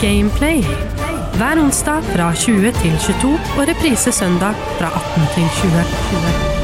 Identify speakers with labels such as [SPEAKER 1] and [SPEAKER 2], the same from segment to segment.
[SPEAKER 1] Gameplay. Hver onsdag fra 20 til 22 og reprise søndag fra 18 til 20.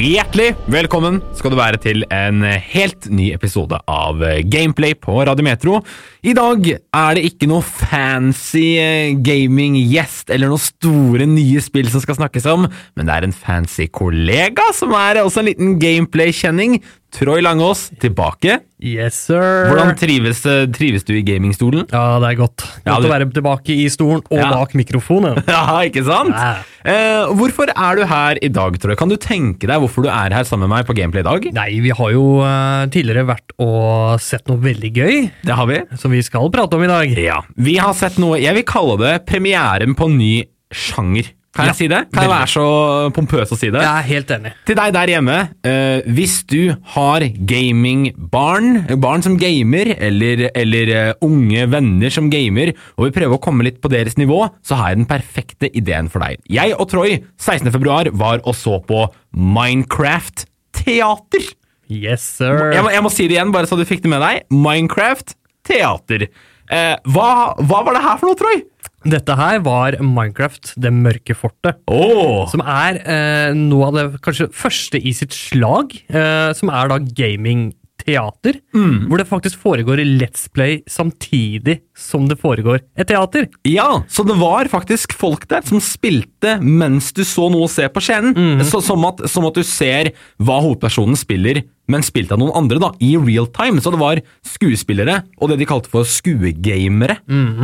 [SPEAKER 2] Hjertelig velkommen skal du være til en helt ny episode av Gameplay på Radiometro. I dag er det ikke noe fancy eh, gaming-gjest eller noen store nye spill som skal snakkes om, men det er en fancy kollega som er også en liten gameplay-kjenning. Troy Langås tilbake.
[SPEAKER 3] Yes, sir.
[SPEAKER 2] Hvordan trives, trives du i gamingstolen?
[SPEAKER 3] Ja, det er godt. Godt
[SPEAKER 2] Ja, du-
[SPEAKER 3] å være tilbake i stolen og
[SPEAKER 2] Ja.
[SPEAKER 3] bak mikrofonen.
[SPEAKER 2] Ja, ikke sant?
[SPEAKER 3] Ja.
[SPEAKER 2] Eh, hvorfor er du her i dag, Troy? Kan du tenke deg hvorfor du er her sammen med meg på Gameplay i dag?
[SPEAKER 3] Nei, vi har jo eh, tidligere vært og sett noe veldig gøy,
[SPEAKER 2] Det har vi.
[SPEAKER 3] som vi skal prate om i dag.
[SPEAKER 2] Ja, vi har sett noe Jeg vil kalle det premieren på en ny sjanger. Kan
[SPEAKER 3] Ja,
[SPEAKER 2] jeg si det? Kan jeg være så pompøs å si det?
[SPEAKER 3] Jeg er helt enig.
[SPEAKER 2] Til deg der hjemme, eh, hvis du har gamingbarn, barn som gamer, eller, eller uh, unge venner som gamer, og vil prøve å komme litt på deres nivå, så har jeg den perfekte ideen for deg. Jeg og Troy 16. februar var og så på Minecraft teater.
[SPEAKER 3] Yes, sir.
[SPEAKER 2] Jeg må, jeg må si det igjen, bare så du fikk det med deg. Minecraft teater. Eh, hva, hva var det her for noe, Troy?
[SPEAKER 3] Dette her var Minecraft, det mørke fortet.
[SPEAKER 2] Åh,
[SPEAKER 3] Som er eh, noe av det kanskje første i sitt slag, eh, som er da gamingteater. Hvor det faktisk foregår Let's Play samtidig som det foregår et teater.
[SPEAKER 2] Ja, så det var faktisk folk der som spilte mens du så noe å se på scenen. så, som, at, som at du ser hva hovedpersonen spiller, men spilt av noen andre, da, i real time. Så det var skuespillere, og det de kalte for skuegamere.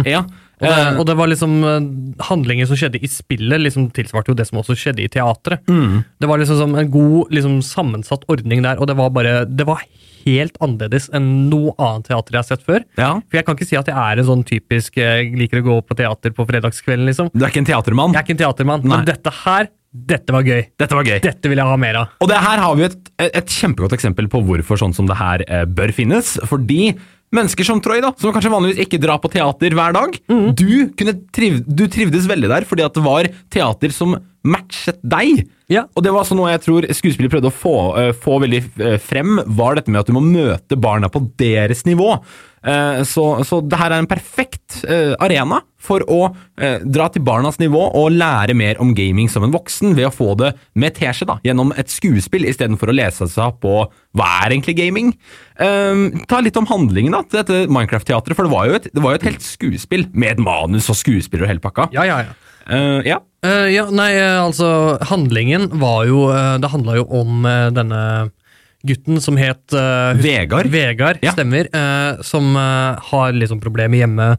[SPEAKER 2] Ja.
[SPEAKER 3] Og det,
[SPEAKER 2] Eh,
[SPEAKER 3] og det var liksom eh, handlinger som skjedde i spillet, liksom tilsvarte jo det som også skjedde i teatret. Det var liksom en god liksom sammensatt ordning der, og det var bare Det var helt annerledes enn noe annet teater jeg har sett før.
[SPEAKER 2] ja.
[SPEAKER 3] For jeg kan ikke si at jeg er en sånn typisk Jeg liker å gå på teater på fredagskvelden, liksom.
[SPEAKER 2] Du er ikke en teatermann?
[SPEAKER 3] Jeg er ikke en teatermann,
[SPEAKER 2] Nei.
[SPEAKER 3] men dette her, dette var gøy.
[SPEAKER 2] Dette var gøy.
[SPEAKER 3] Dette vil jeg ha mer av.
[SPEAKER 2] Og det her har vi et, et kjempegodt eksempel på hvorfor sånn som det her eh, bør finnes. Fordi mennesker som Troy, da, som kanskje vanligvis ikke drar på teater hver dag, du, kunne triv, du trivdes veldig der fordi at det var teater som matchet deg.
[SPEAKER 3] Ja.
[SPEAKER 2] Og det var også noe jeg tror skuespillere prøvde å få, uh, få veldig eh, frem, var dette med at du må møte barna på deres nivå. Eh, så, så det her er en perfekt eh, arena for å eh, dra til barnas nivå og lære mer om gaming som en voksen, ved å få det med teskje da, gjennom et skuespill, istedenfor å lese seg opp på hva er egentlig gaming. Eh, ta litt om handlingen da, til dette Minecraft-teatret, for det var, jo et, det var jo et helt skuespill, med et manus og skuespiller og hele pakka.
[SPEAKER 3] Ja, ja, ja.
[SPEAKER 2] Uh, ja.
[SPEAKER 3] Uh, ja, nei, altså Handlingen var jo uh, Det handla jo om denne gutten som het uh,
[SPEAKER 2] Vegard.
[SPEAKER 3] Vegard,
[SPEAKER 2] Ja.
[SPEAKER 3] stemmer. Uh, som uh, har liksom problemer hjemme.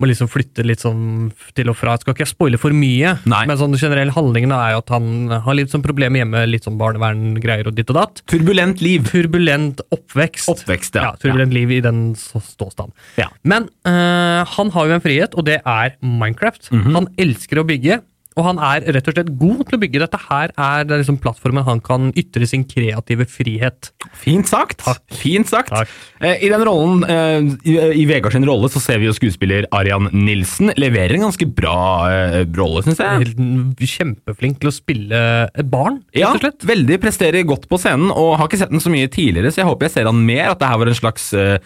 [SPEAKER 3] Må liksom flytte litt sånn til og fra. Skal ikke jeg spoile for mye,
[SPEAKER 2] Nei.
[SPEAKER 3] men sånn generell handlingen er jo at han har litt sånn problemer hjemme. Litt sånn barneverngreier og ditt og datt.
[SPEAKER 2] Turbulent liv.
[SPEAKER 3] Turbulent oppvekst.
[SPEAKER 2] Oppvekst, ja.
[SPEAKER 3] ja. Turbulent liv i den ståstand.
[SPEAKER 2] Ja.
[SPEAKER 3] Men han har jo en frihet, og det er Minecraft.
[SPEAKER 2] Mhm.
[SPEAKER 3] Han elsker å bygge, og han er rett og slett god til å bygge. Dette her er det liksom plattformen han kan ytre sin kreative frihet.
[SPEAKER 2] Fint sagt.
[SPEAKER 3] Takk.
[SPEAKER 2] Fint sagt.
[SPEAKER 3] Takk.
[SPEAKER 2] Eh, I den rollen, eh, i, i Vegard sin rolle, så ser vi jo skuespiller Arian Nilsen leverer en ganske bra eh, rolle, syns jeg.
[SPEAKER 3] Kjempeflink til å spille et barn, rett og slett.
[SPEAKER 2] Ja, veldig presterer godt på scenen, og har ikke sett den så mye tidligere, så jeg håper jeg ser han mer, at det her var en slags eh,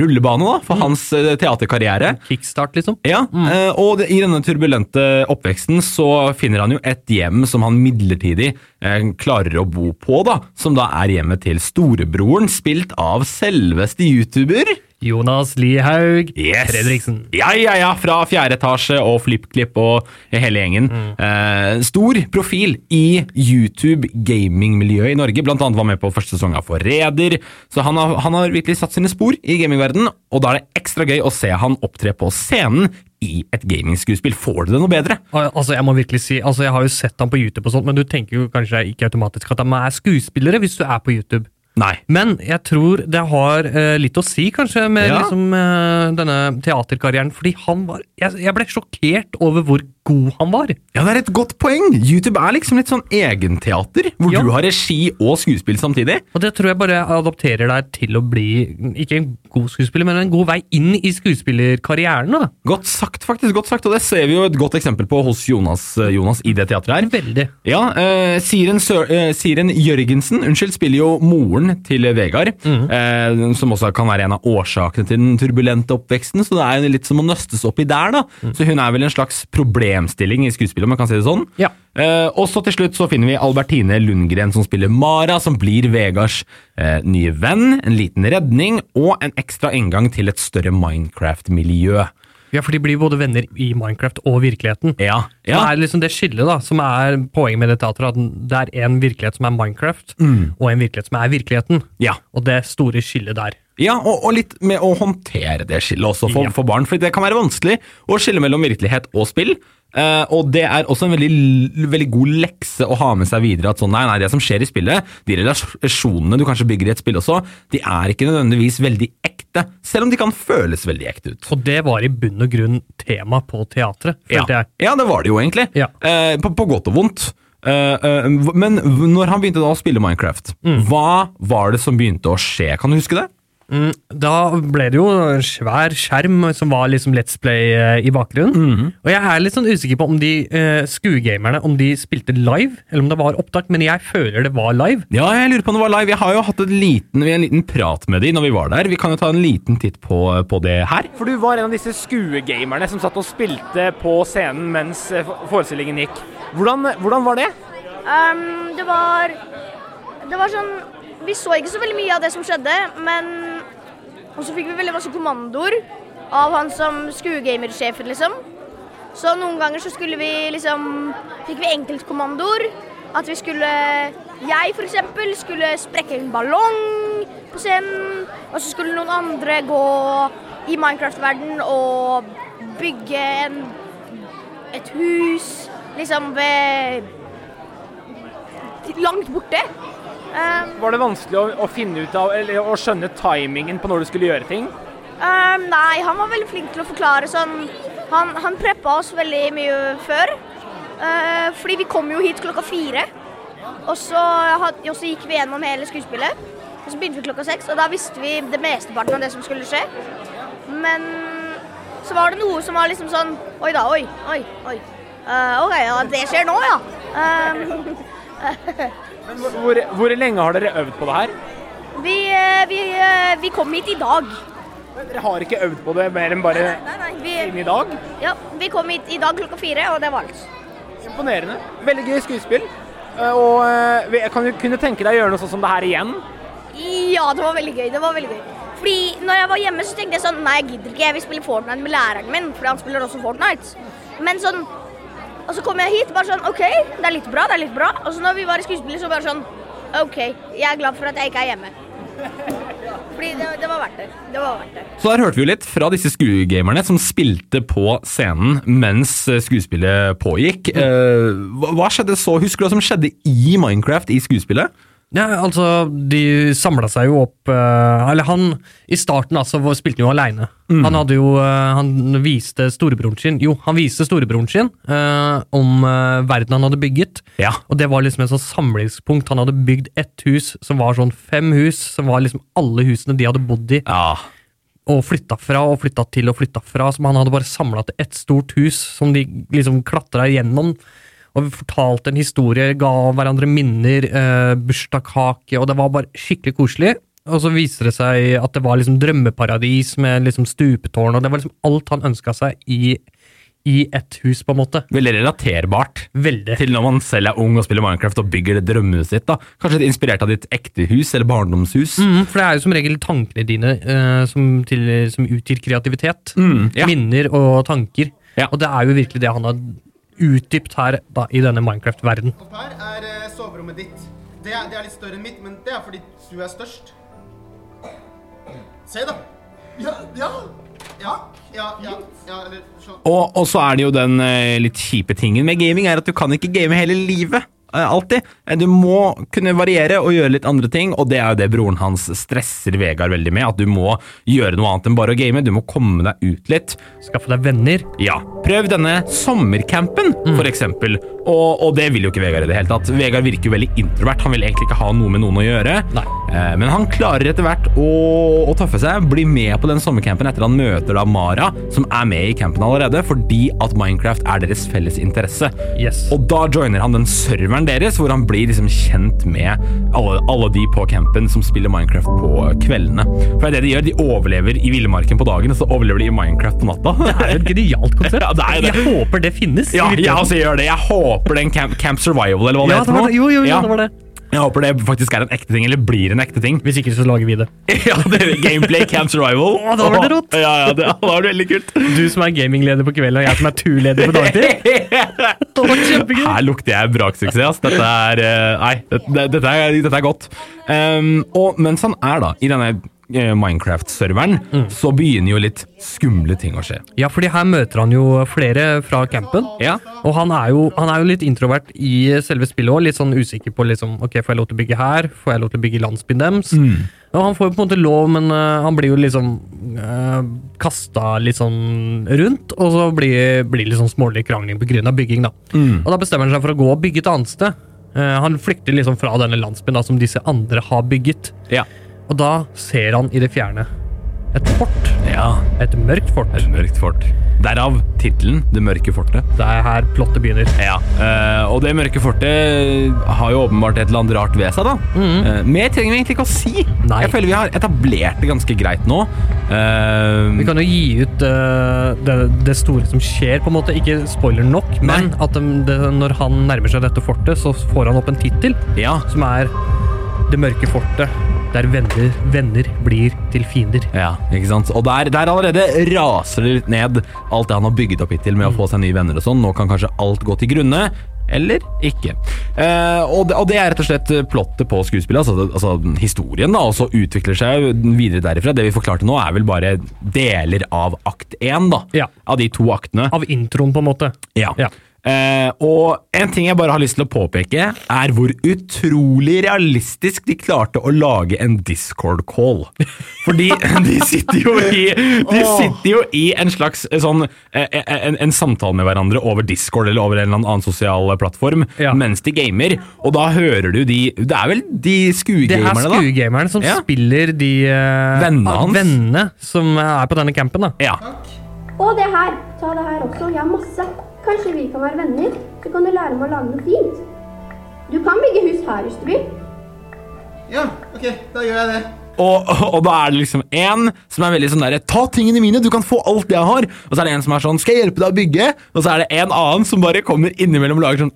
[SPEAKER 2] rullebane da, for hans eh, teaterkarriere.
[SPEAKER 3] Kickstart, liksom.
[SPEAKER 2] Ja, eh, og det, i denne turbulente oppveksten så finner han jo et hjem som han midlertidig eh, klarer å bo på, da, som da er hjemmet til storebroren, spilt av selveste YouTuber.
[SPEAKER 3] Jonas Lihaug
[SPEAKER 2] Yes.
[SPEAKER 3] Fredriksen.
[SPEAKER 2] Ja, ja, ja, fra fjerde etasje og FlippKlipp og hele gjengen. Eh, stor profil i YouTube-gamingmiljøet i Norge. Blant annet var med på første sesong av Forræder. Så han har, han har virkelig satt sine spor i gamingverdenen, og da er det ekstra gøy å se han opptre på scenen i et gamingskuespill. Får du det noe bedre?
[SPEAKER 3] Altså, Jeg må virkelig si, altså jeg har jo sett ham på YouTube, og sånt, men du tenker jo kanskje ikke automatisk at de er skuespillere hvis du er på YouTube.
[SPEAKER 2] Nei.
[SPEAKER 3] Men jeg tror det har eh, litt å si, kanskje, med
[SPEAKER 2] Ja.
[SPEAKER 3] liksom, eh, denne teaterkarrieren. Fordi han var Jeg, jeg ble sjokkert over hvor god han var.
[SPEAKER 2] Ja, det er et godt poeng! YouTube er liksom litt sånn egenteater, hvor
[SPEAKER 3] Ja.
[SPEAKER 2] du har regi og skuespill samtidig.
[SPEAKER 3] Og det tror jeg bare adopterer deg til å bli ikke en god skuespiller, men en god vei inn i skuespillerkarrieren. da.
[SPEAKER 2] Godt sagt, faktisk. godt sagt, Og det ser vi jo et godt eksempel på hos Jonas, eh, Jonas i det teatret her.
[SPEAKER 3] Veldig.
[SPEAKER 2] Ja, eh, Siren, Sør, eh, Siren Jørgensen unnskyld, spiller jo moren til Vegard, eh, som også kan være en av årsakene til den turbulente oppveksten, så det er litt som å nøstes opp i der, da. Så hun er vel en slags problemstilling i skuespillet, om jeg kan si det sånn.
[SPEAKER 3] Ja.
[SPEAKER 2] Eh, og så til slutt så finner vi Albertine Lundgren som spiller Mara, som blir Vegards eh, nye venn, en liten redning og en ekstra inngang til et større Minecraft-miljø.
[SPEAKER 3] Ja, for de blir både venner i Minecraft og virkeligheten.
[SPEAKER 2] Ja, ja.
[SPEAKER 3] Det er liksom det skillet da, som er poenget med det teatret, at det er en virkelighet som er Minecraft, og en virkelighet som er virkeligheten.
[SPEAKER 2] ja.
[SPEAKER 3] Og det store skillet der.
[SPEAKER 2] Ja, og, og litt med å håndtere det skillet også for,
[SPEAKER 3] Ja.
[SPEAKER 2] for barn. For det kan være vanskelig å skille mellom virkelighet og spill. Eh, og det er også en veldig, veldig god lekse å ha med seg videre. At sånn, nei, nei, det som skjer i spillet, de relasjonene du kanskje bygger i et spill også, de er ikke nødvendigvis veldig ekte. Selv om de kan føles veldig ekte ut.
[SPEAKER 3] Og det var i bunn og grunn tema på teatret,
[SPEAKER 2] Ja.
[SPEAKER 3] følte jeg.
[SPEAKER 2] ja, det var det jo egentlig.
[SPEAKER 3] Ja.
[SPEAKER 2] Eh, på, på godt og vondt. Uh, uh, men når han begynte da å spille Minecraft,
[SPEAKER 3] Mm.
[SPEAKER 2] hva var det som begynte å skje? Kan du huske det?
[SPEAKER 3] Mm, Da ble det jo en svær skjerm som var liksom Let's Play eh, i bakgrunnen. Og jeg er litt sånn usikker på om de uh, skuegamerne om de spilte live, eller om det var opptak, men jeg føler det var live.
[SPEAKER 2] Ja, jeg lurer på om det var live. Jeg har jo hatt et liten, en liten prat med de når vi var der. Vi kan jo ta en liten titt på, på det her.
[SPEAKER 4] For du var en av disse skuegamerne som satt og spilte på scenen mens eh, forestillingen gikk. Hvordan, hvordan var det?
[SPEAKER 5] Um, det var Det var sånn Vi så ikke så veldig mye av det som skjedde, men Og så fikk vi veldig masse kommandoer av han som skuegamersjefen, liksom. Så noen ganger så skulle vi liksom Fikk vi enkeltkommandoer. At vi skulle Jeg for eksempel skulle sprekke en ballong på scenen. Og så skulle noen andre gå i Minecraft-verden og bygge en, et hus liksom ved langt borte. Um,
[SPEAKER 4] Var det vanskelig å, å finne ut av, eller å skjønne timingen på når du skulle gjøre ting?
[SPEAKER 5] um, nei, han var veldig flink til å forklare sånn Han, han preppa oss veldig mye før. Uh, fordi vi kom jo hit klokka fire. Og så, had, og så gikk vi gjennom hele skuespillet. Og så begynte vi klokka seks, og da visste vi det mesteparten av det som skulle skje. Men så var det noe som var liksom sånn Oi da, oi, oi, oi. Uh, OK, ja, det skjer nå, ja. Um,
[SPEAKER 4] Men hvor- hvor, lenge har dere øvd på det her?
[SPEAKER 5] vi, eh, vi, eh, vi kom hit i dag.
[SPEAKER 4] Dere har ikke øvd på det mer enn bare
[SPEAKER 5] Nei, nei, vi,
[SPEAKER 4] i dag?
[SPEAKER 5] Ja, vi kom hit i dag klokka fire, og det var alt.
[SPEAKER 4] Imponerende. Veldig gøy skuespill. Eh, Og kan du kunne tenke deg å gjøre noe sånn som det her igjen?
[SPEAKER 5] Ja, det var veldig gøy. det var veldig gøy. Fordi når jeg var hjemme, så tenkte jeg sånn Nei, jeg gidder ikke. Jeg vil spille Fortnite med læreren min, fordi han spiller også Fortnite. Men sånn Og så kom jeg hit, bare sånn OK, det er litt bra, det er litt bra. Og så når vi var i skuespillet, så bare sånn OK, jeg er glad for at jeg ikke er hjemme. Fordi det, det var verdt det. Det var verdt det.
[SPEAKER 2] Så der hørte vi jo litt fra disse skuegamerne som spilte på scenen mens eh, skuespillet pågikk. Eh, hva, skjedde så? Husker du hva som skjedde i Minecraft i skuespillet?
[SPEAKER 3] Ja, altså, de samla seg jo opp eh, Eller han I starten altså, spilte han jo aleine. Han hadde jo eh, Han viste storebroren sin Jo, han viste storebroren sin uh, om uh, verden han hadde bygget.
[SPEAKER 2] Ja.
[SPEAKER 3] Og det var liksom et sånn samlingspunkt. Han hadde bygd ett hus som var sånn fem hus, som var liksom alle husene de hadde bodd i.
[SPEAKER 2] Ja.
[SPEAKER 3] Og flytta fra og flytta til og flytta fra. Som han hadde bare samla til ett stort hus som de liksom klatra igjennom. Og vi fortalte en historie, ga hverandre minner, eh, bursdagskake, og det var bare skikkelig koselig. Og så viste det seg at det var liksom drømmeparadis med liksom stupetårn, og det var liksom alt han ønska seg i, i ett hus, på en måte.
[SPEAKER 2] Veldig relaterbart
[SPEAKER 3] Veldig.
[SPEAKER 2] til når man selv er ung og spiller Minecraft og bygger det drømmehuset sitt. da. Kanskje litt inspirert av ditt ekte hus eller barndomshus.
[SPEAKER 3] Mm, for det er jo som regel tankene dine eh, som, til, som utgir kreativitet.
[SPEAKER 2] Mm, ja.
[SPEAKER 3] Minner og tanker.
[SPEAKER 2] Ja.
[SPEAKER 3] Og det er jo virkelig det han har utdypt her da, i denne Minecraft-verden.
[SPEAKER 6] Her er eh, soverommet ditt. Det er, det er litt større enn mitt, men det er fordi du er størst. Se, da. Ja, ja. Ja, ja, ja, ja eller.
[SPEAKER 2] Og, og så er det jo den eh, litt kjipe tingen med gaming, er at du kan ikke game hele livet. Eh, alltid. Eh, Du må kunne variere og gjøre litt andre ting, og det er jo det broren hans stresser Vegard veldig med. At du må gjøre noe annet enn bare å game. Du må komme deg ut litt.
[SPEAKER 3] Skaffe deg venner.
[SPEAKER 2] Ja, prøv denne sommercampen, for eksempel. Og, og det vil jo ikke Vegard i det hele tatt. Vegard virker jo veldig introvert. Han vil egentlig ikke ha noe med noen å gjøre.
[SPEAKER 3] Nei.
[SPEAKER 2] Eh, Men han klarer etter hvert å, å tøffe seg, bli med på den sommercampen etter han møter da Mara, som er med i campen allerede, fordi at Minecraft er deres felles interesse.
[SPEAKER 3] Yes.
[SPEAKER 2] Og da joiner han den serveren deres, hvor han blir liksom kjent med alle, alle de på campen som spiller Minecraft på kveldene. For det er det de gjør, de overlever i villmarken på dagen, og så overlever de i Minecraft på natta.
[SPEAKER 3] Det er jo et genialt konsept.
[SPEAKER 2] Ja.
[SPEAKER 3] Jeg håper det finnes.
[SPEAKER 2] Ja, jeg
[SPEAKER 3] virkeligheten.
[SPEAKER 2] også gjør det. Jeg håper den Camp, camp Survival, eller hva det
[SPEAKER 3] Ja,
[SPEAKER 2] heter
[SPEAKER 3] det var. Jo, jo, jo,
[SPEAKER 2] Ja.
[SPEAKER 3] det var det.
[SPEAKER 2] Jeg håper det faktisk er en ekte ting, eller blir en ekte ting.
[SPEAKER 3] Hvis ikke, så lager vi det.
[SPEAKER 2] Ja, det er Gameplay Camp Survival.
[SPEAKER 3] Å, da var det rått.
[SPEAKER 2] Ja, ja, det var veldig kult.
[SPEAKER 3] Du som er gamingleder på kvelden, og jeg som er turleder på dagtid. Det var kjempegøy.
[SPEAKER 2] Her lukter jeg braksuksess. Altså. Dette er eh, Nei, dette, dette, er, dette er godt. Um, og mens han er da i denne Minecraft-serveren,
[SPEAKER 3] Mm.
[SPEAKER 2] så begynner jo litt skumle ting å skje.
[SPEAKER 3] Ja, fordi her møter han jo flere fra campen.
[SPEAKER 2] Ja.
[SPEAKER 3] Og han er, jo, han er jo litt introvert i selve spillet òg. Litt sånn usikker på liksom, ok, får jeg lov til å bygge her, får jeg lov til å bygge landsbyen deres. Og han får jo på en måte lov, men uh, han blir jo liksom uh, kasta litt sånn rundt. Og så blir blir det litt sånn smålig krangling pga. bygging, da. Og da bestemmer han seg for å gå og bygge et annet sted. Uh, han flykter liksom fra denne landsbyen da, som disse andre har bygget.
[SPEAKER 2] Ja.
[SPEAKER 3] Og da ser han i det fjerne et fort.
[SPEAKER 2] ja.
[SPEAKER 3] Et mørkt fort.
[SPEAKER 2] Et mørkt fort. Derav tittelen Det mørke fortet.
[SPEAKER 3] Det er her plottet begynner.
[SPEAKER 2] Ja, uh, og det mørke fortet har jo åpenbart et eller annet rart ved seg, da. Eh, mer trenger vi egentlig ikke å si.
[SPEAKER 3] Nei.
[SPEAKER 2] Jeg føler vi har etablert det ganske greit nå. Uh,
[SPEAKER 3] Vi kan jo gi ut det, det store som skjer, på en måte. Ikke spoiler nok, men at det, det, når han nærmer seg dette fortet, så får han opp en tittel
[SPEAKER 2] ja,
[SPEAKER 3] som er Det mørke fortet, der venner, venner blir til fiender.
[SPEAKER 2] ja, ikke sant? Og der, der allerede raser det litt ned alt det han har bygget opp hittil med å få seg nye venner og sånn. Nå kan kanskje alt gå til grunne. Eller ikke. Eh, og, det, og det er rett og slett plottet på skuespillet, altså, altså historien, da, og så utvikler seg videre derifra. Det vi forklarte nå, er vel bare deler av akt én, da.
[SPEAKER 3] Ja.
[SPEAKER 2] Av de to aktene.
[SPEAKER 3] Av introen, på en måte.
[SPEAKER 2] Ja.
[SPEAKER 3] Ja.
[SPEAKER 2] Eh, og en ting jeg bare har lyst til å påpeke, er hvor utrolig realistisk de klarte å lage en Discord-call. Fordi de sitter jo i De sitter jo i en slags eh, sånn eh, en, en samtale med hverandre over Discord eller over en eller annen sosial plattform
[SPEAKER 3] Ja.
[SPEAKER 2] mens de gamer, og da hører du de Det er vel de
[SPEAKER 3] Det er
[SPEAKER 2] skuegamerne,
[SPEAKER 3] som
[SPEAKER 2] Ja.
[SPEAKER 3] spiller de uh,
[SPEAKER 2] Vennene hans.
[SPEAKER 3] vennene som er på denne campen. da.
[SPEAKER 2] Ja.
[SPEAKER 7] Og det her. Ta det her også. Jeg har masse. Kanskje vi kan være venner? Så kan du lære meg å lage noe fint. Du kan bygge hus her hvis du vil.
[SPEAKER 6] Ja, ok, da gjør jeg det.
[SPEAKER 2] Og, og da er det liksom en som er veldig sånn der Ta tingene mine, du kan få alt jeg har. Og så er det en som er sånn Skal jeg hjelpe deg å bygge? Og så er det en annen som bare kommer innimellom og lager sånn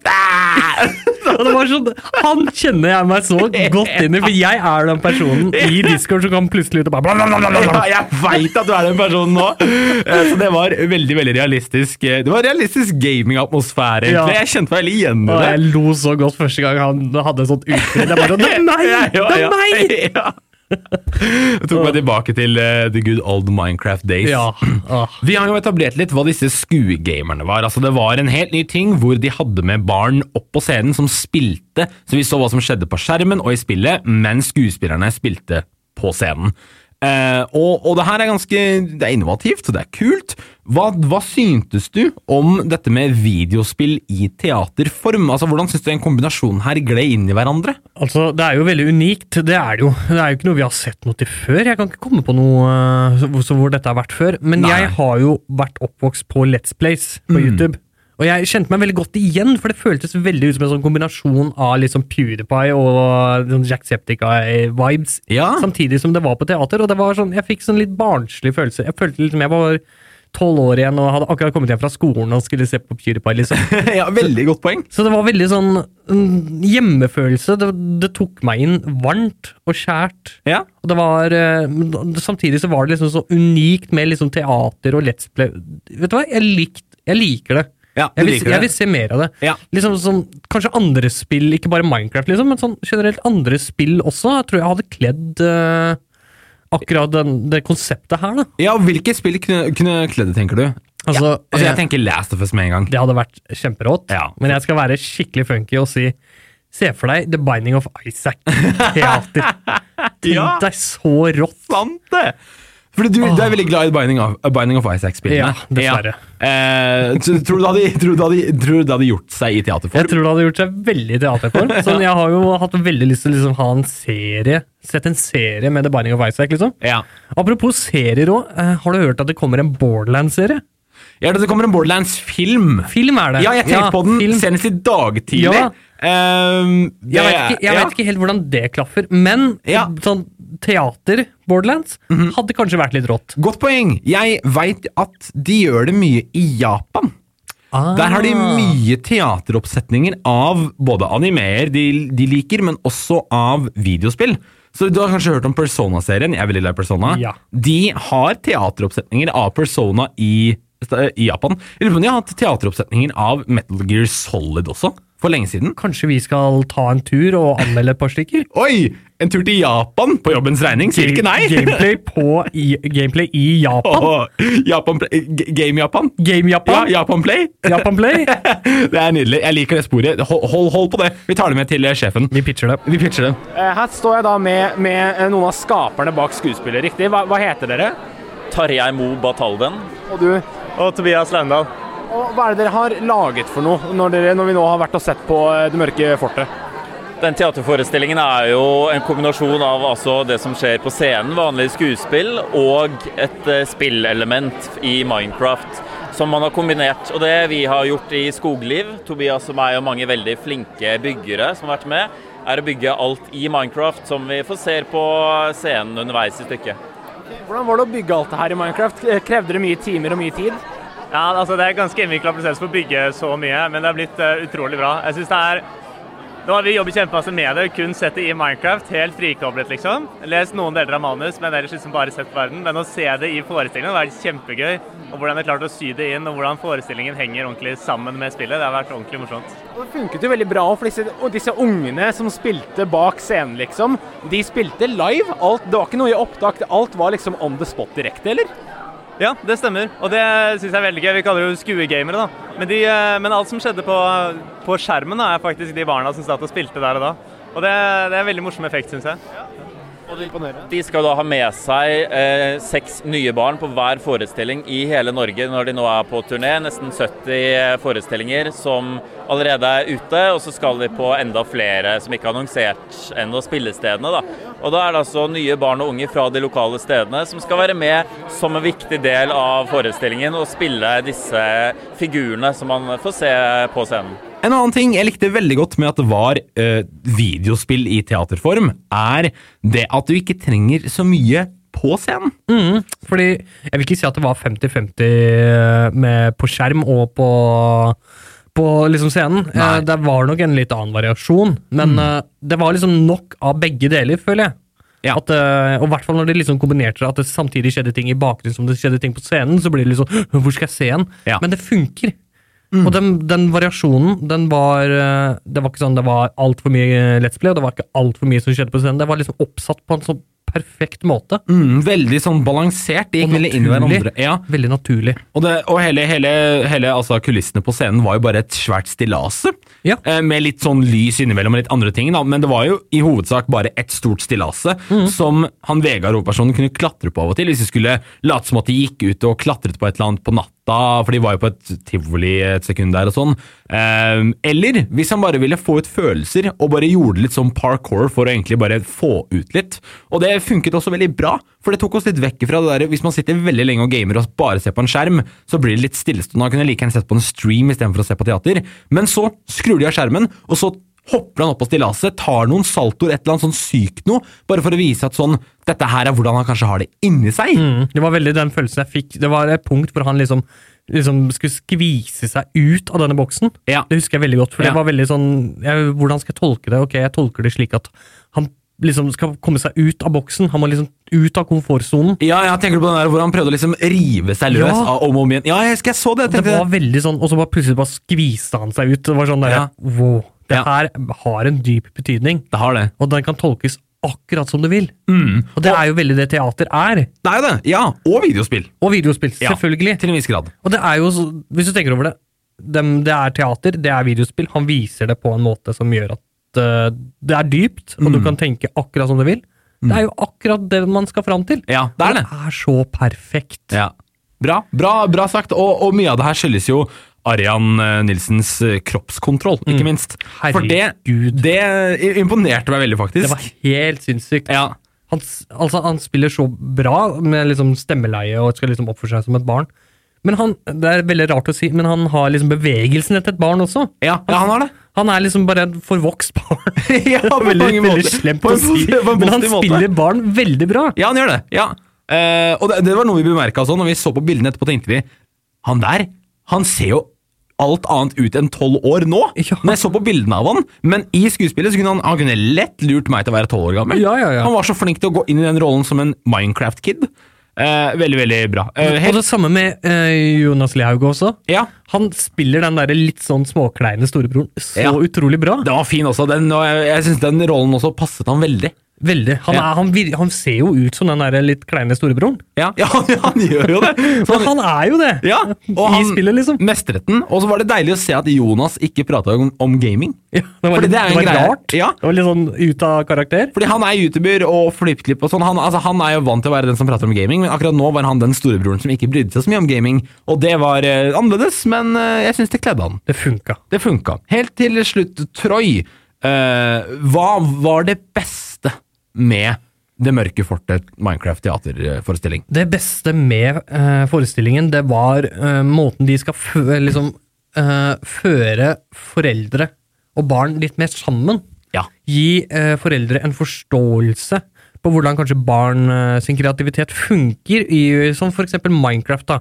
[SPEAKER 3] sånn, Han kjenner jeg meg så godt inn i, for jeg er den personen i Discord som kan plutselig ut og bare
[SPEAKER 2] Ja, jeg veit at du er den personen nå! Eh, Så det var veldig veldig realistisk eh, Det var realistisk gamingatmosfære.
[SPEAKER 3] Ja.
[SPEAKER 2] Jeg kjente meg veldig igjen i
[SPEAKER 3] Og
[SPEAKER 2] det.
[SPEAKER 3] jeg lo så godt første gang han hadde et sånt utbrudd. Jeg bare sånn, Det er meg! Det er meg!
[SPEAKER 2] Ja. Det tok meg tilbake til uh, the good old Minecraft days.
[SPEAKER 3] Ja. ah.
[SPEAKER 2] Vi har jo etablert litt hva disse skuegamerne var. Altså Det var en helt ny ting hvor de hadde med barn opp på scenen som spilte, så vi så hva som skjedde på skjermen og i spillet, mens skuespillerne spilte på scenen. Eh, og, og det her er ganske Det er innovativt, det er kult. Hva, hva syntes du om dette med videospill i teaterform? Altså Hvordan syns du den kombinasjonen her gled inn i hverandre?
[SPEAKER 3] Altså, Det er jo veldig unikt. Det er det jo. Det er jo ikke noe vi har sett noe til før. Jeg kan ikke komme på noe uh, hvor dette har vært før. Men
[SPEAKER 2] Nei.
[SPEAKER 3] jeg har jo vært oppvokst på Let's Plays på YouTube. Og jeg kjente meg veldig godt igjen, for det føltes veldig ut som en sånn kombinasjon av liksom PewDiePie og sånn Jacksepticeye-vibes.
[SPEAKER 2] Ja.
[SPEAKER 3] Samtidig som det var på teater. Og det var sånn, jeg fikk sånn litt barnslig følelse. Jeg følte liksom jeg var tolv år igjen og hadde akkurat kommet hjem fra skolen og skulle se på PewDiePie. liksom.
[SPEAKER 2] ja, Veldig godt poeng.
[SPEAKER 3] Så det var veldig sånn mm, hjemmefølelse. Det, det tok meg inn varmt og skjært.
[SPEAKER 2] Ja.
[SPEAKER 3] Og det var eh, Samtidig så var det liksom så unikt med liksom teater og Let's Play. Vet du hva? Jeg, likt, jeg liker det.
[SPEAKER 2] Ja,
[SPEAKER 3] Jeg vil, jeg vil se mer av det.
[SPEAKER 2] Ja.
[SPEAKER 3] Liksom sånn, Kanskje andre spill, ikke bare Minecraft, liksom, men sånn generelt andre spill også. Jeg tror jeg hadde kledd uh, akkurat den, det konseptet her. da.
[SPEAKER 2] Ja, Hvilke spill kunne, kunne kledd det, tenker du?
[SPEAKER 3] Altså,
[SPEAKER 2] Altså,
[SPEAKER 3] eh,
[SPEAKER 2] Jeg tenker Last of Us med en gang.
[SPEAKER 3] Det hadde vært kjemperått,
[SPEAKER 2] Ja.
[SPEAKER 3] men jeg skal være skikkelig funky og si Se for deg The Binding of Isaac teater. Tenk
[SPEAKER 2] Ja.
[SPEAKER 3] deg så rått.
[SPEAKER 2] Sant det! Fordi du, du er veldig glad i Binding of, Binding of Isaac-spillene.
[SPEAKER 3] Ja, dessverre.
[SPEAKER 2] Eh, tror, du det hadde, tror, du hadde, gjort seg i teaterform?
[SPEAKER 3] Jeg tror det hadde gjort seg veldig i teaterform. Sånn, jeg har jo hatt veldig lyst til å liksom ha en serie, sett en serie med The Binding of Isaac. liksom.
[SPEAKER 2] Ja.
[SPEAKER 3] Apropos serier òg, har du hørt at det kommer en Borderlands-serie?
[SPEAKER 2] ja, det kommer en Borderlands-film.
[SPEAKER 3] Film er det.
[SPEAKER 2] Ja, jeg tenkte på den
[SPEAKER 3] film.
[SPEAKER 2] senest i dag tidlig.
[SPEAKER 3] Ja.
[SPEAKER 2] Um,
[SPEAKER 3] Jeg vet, ikke, jeg
[SPEAKER 2] ja.
[SPEAKER 3] vet ikke helt hvordan det klaffer, men
[SPEAKER 2] Ja.
[SPEAKER 3] sånn teater, Borderlands, hadde kanskje vært litt rått.
[SPEAKER 2] Godt poeng. Jeg veit at de gjør det mye i Japan. Der har de
[SPEAKER 3] Ah.
[SPEAKER 2] mye teateroppsetninger av både animeer de, de liker, men også av videospill. Så Du har kanskje hørt om Persona-serien? Jeg er veldig glad i Persona.
[SPEAKER 3] Ja.
[SPEAKER 2] De har teateroppsetninger av Persona i, i Japan. Jeg lurer på om de har hatt teateroppsetninger av Metal Gear Solid også, for lenge siden.
[SPEAKER 3] Kanskje vi skal ta en tur og anmelde et par stykker?
[SPEAKER 2] Oi! En tur til Japan på jobbens regning, sier ikke nei!
[SPEAKER 3] Gameplay, på, i, gameplay i Japan.
[SPEAKER 2] Oh, Japan game Japan?
[SPEAKER 3] Game Japan?
[SPEAKER 2] Ja,
[SPEAKER 3] Japan.
[SPEAKER 2] Play.
[SPEAKER 3] Japan Play.
[SPEAKER 2] Det er nydelig. Jeg liker det sporet. Hold, hold, hold på det. Vi tar det med til eh, sjefen.
[SPEAKER 3] Vi pitcher det.
[SPEAKER 2] Vi pitcher det.
[SPEAKER 4] Eh, Her står jeg da med, med eh, noen av skaperne bak skuespillet, riktig? Hva, hva heter dere?
[SPEAKER 8] Tarjei Mo Batalden.
[SPEAKER 4] Og du?
[SPEAKER 8] Og Tobias Laundal.
[SPEAKER 4] Og hva er det dere har laget for noe når, dere, når vi nå har vært og sett på eh, Det mørke fortet?
[SPEAKER 8] Den teaterforestillingen er jo en kombinasjon av altså det som skjer på scenen, vanlige skuespill, og et eh, spillelement i Minecraft som man har kombinert. Og det vi har gjort i Skogliv, Tobias og meg og mange veldig flinke byggere som har vært med, er å bygge alt i Minecraft som vi får se på scenen underveis i stykket.
[SPEAKER 4] Hvordan var det å bygge alt det her i Minecraft? Krevde det mye timer og mye tid?
[SPEAKER 9] Ja, altså Det er ganske innvikla prosess for å bygge så mye, men det har blitt uh, utrolig bra. Jeg synes det er nå har Vi jobbet kjempemasse med det, kun sett det i Minecraft, helt frikoblet, liksom. Lest noen deler av manus, men ellers liksom bare sett verden. Men å se det i forestillingen har vært kjempegøy. Og hvordan de klart å sy det inn, og hvordan forestillingen henger ordentlig sammen med spillet. Det har vært ordentlig morsomt.
[SPEAKER 4] Det funket jo veldig bra for disse, disse ungene som spilte bak scenen, liksom. De spilte live. Alt, det var ikke noe i opptak. Alt var liksom on the spot direkte, eller?
[SPEAKER 9] Ja, det stemmer. Og det syns jeg er veldig gøy. Vi kaller det jo skuegamere, da. Men, de, eh, men alt som skjedde på, på skjermen, da, er faktisk de barna som satt og spilte der og da. Og det, det er en veldig morsom effekt, syns jeg.
[SPEAKER 8] De skal da ha med seg eh, seks nye barn på hver forestilling i hele Norge når de nå er på turné. Nesten 70 forestillinger som allerede er ute, og så skal de på enda flere som ikke er annonsert ennå, spillestedene. da. Og da er det altså nye barn og unge fra de lokale stedene som skal være med som en viktig del av forestillingen og spille disse figurene som man får se på scenen.
[SPEAKER 2] En annen ting jeg likte veldig godt med at det var eh, videospill i teaterform, er det at du ikke trenger så mye på scenen.
[SPEAKER 3] Mm, fordi jeg vil ikke si at det var 50-50 på skjerm og på, på liksom scenen.
[SPEAKER 2] Nei.
[SPEAKER 3] Eh, Det var nok en litt annen variasjon, men mm. det var liksom nok av begge deler, føler jeg.
[SPEAKER 2] Ja.
[SPEAKER 3] At, eh, og i hvert fall når de liksom kombinerte det, at det samtidig skjedde ting i bakgrunnen som det skjedde ting på scenen, så blir det liksom Hvor skal jeg se den?
[SPEAKER 2] Ja.
[SPEAKER 3] Men det funker. Og den, den variasjonen, den var eh, Det var ikke sånn det var altfor mye Let's Play, og det var ikke altfor mye som skjedde på scenen. Det var liksom oppsatt på en sånn perfekt måte.
[SPEAKER 2] Mm, veldig sånn balansert. Det gikk veldig inn i hverandre. Ja.
[SPEAKER 3] Veldig naturlig.
[SPEAKER 2] Og, det, og hele, hele, hele altså, kulissene på scenen var jo bare et svært stillas.
[SPEAKER 3] Ja.
[SPEAKER 2] Eh, med litt sånn lys innimellom og litt andre ting. Da. Men det var jo i hovedsak bare ett stort stillas som han Vegard hovedpersonen kunne klatre på av og til. Hvis de skulle late som at de gikk ut og klatret på et eller annet på natta, for de var jo på et tivoli et sekund der og sånn. Eh, eller hvis han bare ville få ut følelser og bare gjorde litt sånn parkour for å egentlig bare få ut litt. Og det funket også veldig bra, for det tok oss litt vekk fra det der Hvis man sitter veldig lenge og gamer og bare ser på en skjerm, så blir det litt stillestående. Han kunne like gjerne sett på en stream istedenfor å se på teater. Men så skrur de av skjermen, og så hopper han opp på stillaset, tar noen saltoer, et eller annet sånn sykt noe, bare for å vise at sånn Dette her er hvordan han kanskje har det inni seg.
[SPEAKER 3] Mm, det var veldig den følelsen jeg fikk. Det var et punkt hvor han liksom, liksom skulle skvise seg ut av denne boksen.
[SPEAKER 2] Ja.
[SPEAKER 3] Det husker jeg veldig godt. for
[SPEAKER 2] Ja.
[SPEAKER 3] det var veldig sånn, jeg, Hvordan skal jeg tolke det? Ok, Jeg tolker det slik at han liksom skal komme seg ut av boksen. Han må liksom ut av komfortsonen.
[SPEAKER 2] Ja, jeg tenker på den der hvor han prøvde å liksom rive seg løs
[SPEAKER 3] Ja.
[SPEAKER 2] av om og om igjen. Ja, jeg jeg så det.
[SPEAKER 3] Det var veldig sånn, Og så bare plutselig bare skviste han seg ut. Det var sånn der,
[SPEAKER 2] Ja.
[SPEAKER 3] wow, Det
[SPEAKER 2] Ja.
[SPEAKER 3] her har en dyp betydning,
[SPEAKER 2] det har det.
[SPEAKER 3] og den kan tolkes akkurat som du vil.
[SPEAKER 2] Mm.
[SPEAKER 3] Og det er jo veldig det teater er.
[SPEAKER 2] Det er jo det. Ja, og videospill.
[SPEAKER 3] Og videospill,
[SPEAKER 2] Ja.
[SPEAKER 3] selvfølgelig.
[SPEAKER 2] Til en viss grad.
[SPEAKER 3] Og det er jo, hvis du tenker over det, det er teater, det er videospill. Han viser det på en måte som gjør at eh, det er dypt, og du
[SPEAKER 2] Mm.
[SPEAKER 3] kan tenke akkurat som du vil. Det er jo akkurat det man skal fram til.
[SPEAKER 2] Ja, det er det.
[SPEAKER 3] Det er så perfekt.
[SPEAKER 2] Ja. Bra, bra, bra sagt. Og, og mye av det her skyldes jo Arian eh, Nilsens eh, kroppskontroll, ikke minst. For det, det imponerte meg veldig, faktisk.
[SPEAKER 3] Det var helt sinnssykt.
[SPEAKER 2] ja.
[SPEAKER 3] Han, altså, han spiller så bra med liksom stemmeleie og skal liksom oppføre seg som et barn. Men han, Det er veldig rart å si, men han har liksom bevegelsen etter et barn også.
[SPEAKER 2] Ja, ja, han har det.
[SPEAKER 3] Han er liksom bare et forvokst barn.
[SPEAKER 2] ja, på
[SPEAKER 3] veldig,
[SPEAKER 2] mange
[SPEAKER 3] veldig slemt å si, men han
[SPEAKER 2] måte.
[SPEAKER 3] spiller barn veldig bra.
[SPEAKER 2] Ja, han gjør det. ja. Uh, og det, det var noe vi bemerka når vi så på bildene etterpå, tenkte vi Han der, han ser jo alt annet ut enn tolv år nå.
[SPEAKER 3] Ja.
[SPEAKER 2] Når jeg så på bildene av han, men i skuespillet så kunne han, han kunne lett lurt meg til å være tolv år gammel.
[SPEAKER 3] Ja, ja, ja.
[SPEAKER 2] Han var så flink til å gå inn i den rollen som en Minecraft-kid. Eh, veldig, veldig bra. Eh,
[SPEAKER 3] Og det samme med eh, Jonas Lihaug også.
[SPEAKER 2] ja,
[SPEAKER 3] Han spiller den der litt sånn småkleine storebroren så
[SPEAKER 2] Ja.
[SPEAKER 3] utrolig bra.
[SPEAKER 2] den var fin også. Den, og jeg jeg syns den rollen også passet han veldig.
[SPEAKER 3] Veldig. Han,
[SPEAKER 2] Ja.
[SPEAKER 3] er, han, vir, han ser jo ut som den der litt kleine storebroren.
[SPEAKER 2] Ja, ja han, han gjør jo det.
[SPEAKER 3] Men han er jo det!
[SPEAKER 2] Ja, og
[SPEAKER 3] I
[SPEAKER 2] han
[SPEAKER 3] spillet, liksom.
[SPEAKER 2] mestret den. Og så var det deilig å se at Jonas ikke prata om, om gaming.
[SPEAKER 3] Ja, det var,
[SPEAKER 2] Fordi
[SPEAKER 3] litt,
[SPEAKER 2] det er
[SPEAKER 3] det
[SPEAKER 2] en
[SPEAKER 3] var
[SPEAKER 2] greie.
[SPEAKER 3] rart.
[SPEAKER 2] Ja.
[SPEAKER 3] Det var litt sånn ut av karakter.
[SPEAKER 2] Fordi han er youtuber og flippklipp og sånn. Han, altså, han er jo vant til å være den som prater om gaming, men akkurat nå var han den storebroren som ikke brydde seg så mye om gaming. Og det var eh, annerledes, men eh, jeg syns det kledde han.
[SPEAKER 3] Det funka.
[SPEAKER 2] Det funka. Helt til slutt, Troy. eh, hva var det beste med Det mørke fortet Minecraft-teaterforestilling?
[SPEAKER 3] Det beste med uh, forestillingen, det var uh, måten de skal liksom, uh, føre foreldre og barn litt mer sammen.
[SPEAKER 2] Ja.
[SPEAKER 3] Gi foreldre en forståelse på hvordan kanskje barn sin kreativitet funker, i, som eksempel Minecraft. da,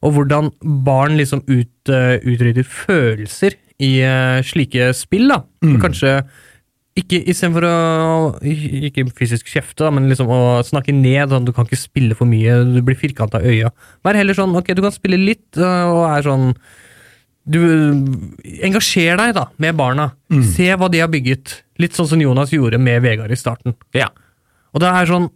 [SPEAKER 3] Og hvordan barn liksom ut, utrydder følelser i slike spill. da. mm. Kanskje ikke istedenfor å Ikke fysisk kjefte, men liksom å snakke ned. Sånn, du kan ikke spille for mye, du blir firkanta i øya. Vær heller sånn ok, du kan spille litt, øh, og er sånn Du Engasjer deg, da, med barna. Se hva de har bygget. Litt sånn som Jonas gjorde med Vegard i starten.
[SPEAKER 2] Ja.
[SPEAKER 3] Og det er sånn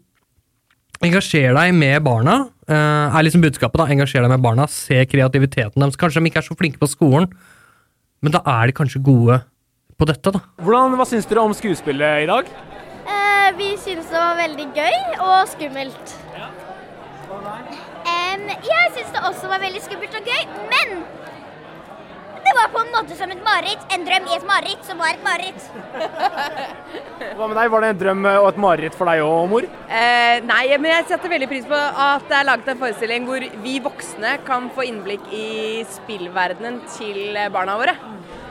[SPEAKER 3] Engasjer deg med barna, øh, er liksom budskapet. da, Engasjer deg med barna, Se kreativiteten deres. Kanskje de ikke er så flinke på skolen, men da er de kanskje gode på dette, da.
[SPEAKER 4] Hvordan, Hva syns dere om skuespillet i dag?
[SPEAKER 5] Eh, vi syns det var veldig gøy og skummelt.
[SPEAKER 10] jeg syns det også var veldig skummelt og gøy, men det var på en måte som et mareritt. En drøm i et mareritt som var et mareritt.
[SPEAKER 4] Hva med deg? Var det en drøm og et mareritt for deg òg, mor?
[SPEAKER 11] Eh, nei, men jeg setter veldig pris på at det er laget en forestilling hvor vi voksne kan få innblikk i spillverdenen til barna våre.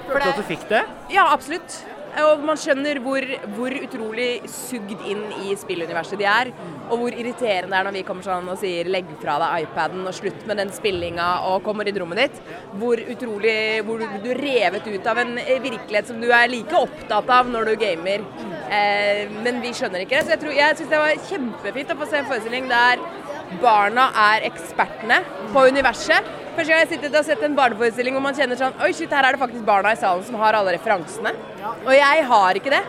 [SPEAKER 4] Følte du at du fikk det?
[SPEAKER 11] Ja, absolutt. Og man skjønner hvor, hvor utrolig sugd inn i spilluniverset de er. Og hvor irriterende det er når vi kommer sånn og sier 'legg fra deg iPaden' og 'slutt med den spillinga' og kommer inn i rommet ditt. Hvor utrolig Hvor du, er revet ut av en virkelighet som du er like opptatt av når du gamer. Eh, men vi skjønner ikke det. Så jeg, tror- jeg syns det var kjempefint å få se en forestilling der barna er ekspertene på universet. Første gang jeg har sittet og sett en barneforestilling hvor man kjenner sånn Oi, shit, her er det faktisk barna i salen som har alle referansene. Og jeg har ikke det.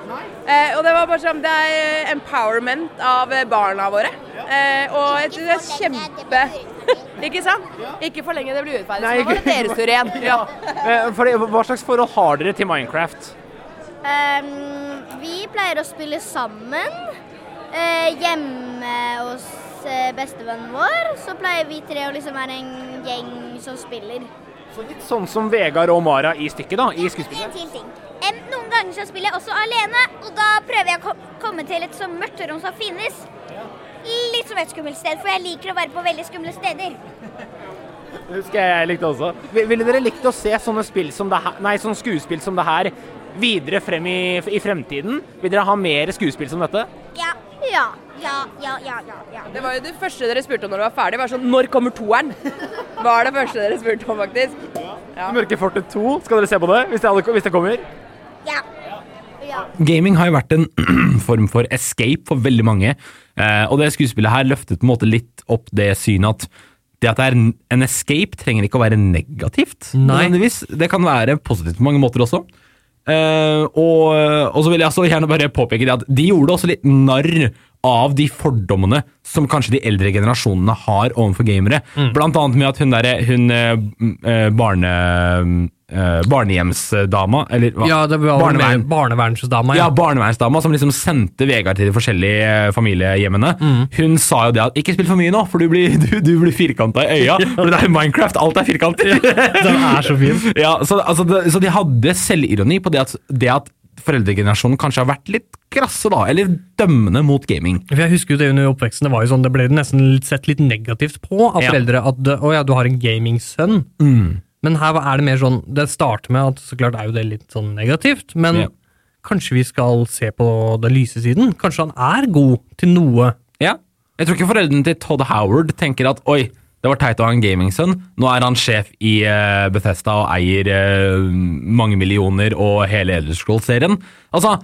[SPEAKER 11] Eh, og det var bare sånn Det er empowerment av barna våre. Eh, og jeg synes det er kjempe Ikke sant? Ikke for lenge det blir urettferdig. Nå var det deres tur igjen. Ja.
[SPEAKER 4] Eh, For det, hva slags forhold har dere til Minecraft?
[SPEAKER 10] Um, vi pleier å spille sammen. Eh, hjemme hos eh, bestevennen vår så pleier vi tre å liksom være en gjeng som spiller.
[SPEAKER 4] Så litt sånn som Vegard og Mara i stykket, da. I skuespillet.
[SPEAKER 10] En ting. Noen ganger så spiller jeg også alene, og da prøver jeg å komme til et så mørkt rom som finnes. Litt som et skummelt sted, for jeg liker å være på veldig skumle steder.
[SPEAKER 4] Det husker jeg jeg likte også. Ville dere likt å se sånne, som det her, nei, sånne skuespill som det her videre frem i, i fremtiden? Vil dere ha mer skuespill som dette?
[SPEAKER 10] Ja. Ja. Ja, ja, ja, ja. ja.
[SPEAKER 11] Det var jo det første dere spurte om når det var ferdig. var sånn, Når kommer toeren? Var det første dere spurte om, faktisk. Ja.
[SPEAKER 4] Mørke fortet 2, skal dere se på det hvis det, hadde- hvis det kommer?
[SPEAKER 10] Ja. ja.
[SPEAKER 2] Gaming har jo vært en form for escape for veldig mange, eh, og det skuespillet her løftet på en måte litt opp det synet at det at det er en- en escape trenger ikke å være negativt.
[SPEAKER 3] Nei.
[SPEAKER 2] Det kan være positivt på mange måter også. Eh, og, og så vil jeg også gjerne bare påpeke det at de gjorde også litt narr av de fordommene som kanskje de eldre generasjonene har overfor gamere.
[SPEAKER 3] Mm.
[SPEAKER 2] Blant annet med at hun derre hun øh, barne... eh, barnehjemsdama, eller hva?
[SPEAKER 3] Ja, det var
[SPEAKER 2] Barnevern.
[SPEAKER 3] barnevernsdama.
[SPEAKER 2] Ja,
[SPEAKER 3] Ja.
[SPEAKER 2] barnevernsdama som liksom sendte Vegard til de forskjellige eh, familiehjemmene.
[SPEAKER 3] Mm.
[SPEAKER 2] Hun sa jo det at 'ikke spill for mye nå, for du blir, du, du blir firkanta i øya'. For det er Minecraft, alt er firkanter.
[SPEAKER 3] Den er så fin.
[SPEAKER 2] Ja, så, altså, det, så de hadde selvironi på det at, det at foreldregenerasjonen kanskje har vært litt krasse, da, eller dømmende mot gaming.
[SPEAKER 3] For jeg husker jo det under oppveksten, det var jo sånn, det ble nesten sett litt negativt på av
[SPEAKER 2] Ja.
[SPEAKER 3] foreldre at å ja, du har en gamingsønn.
[SPEAKER 2] Mm.
[SPEAKER 3] Men her er det mer sånn, det starter med at så klart er jo det litt sånn negativt, men
[SPEAKER 2] Ja.
[SPEAKER 3] kanskje vi skal se på den lyse siden? Kanskje han er god til noe?
[SPEAKER 2] Ja. Jeg tror ikke foreldrene til Todd Howard tenker at oi, det var teit å ha en gamingsønn. Nå er han sjef i eh, Bethesda og eier eh, mange millioner og hele Elder Scrolls-serien. Altså,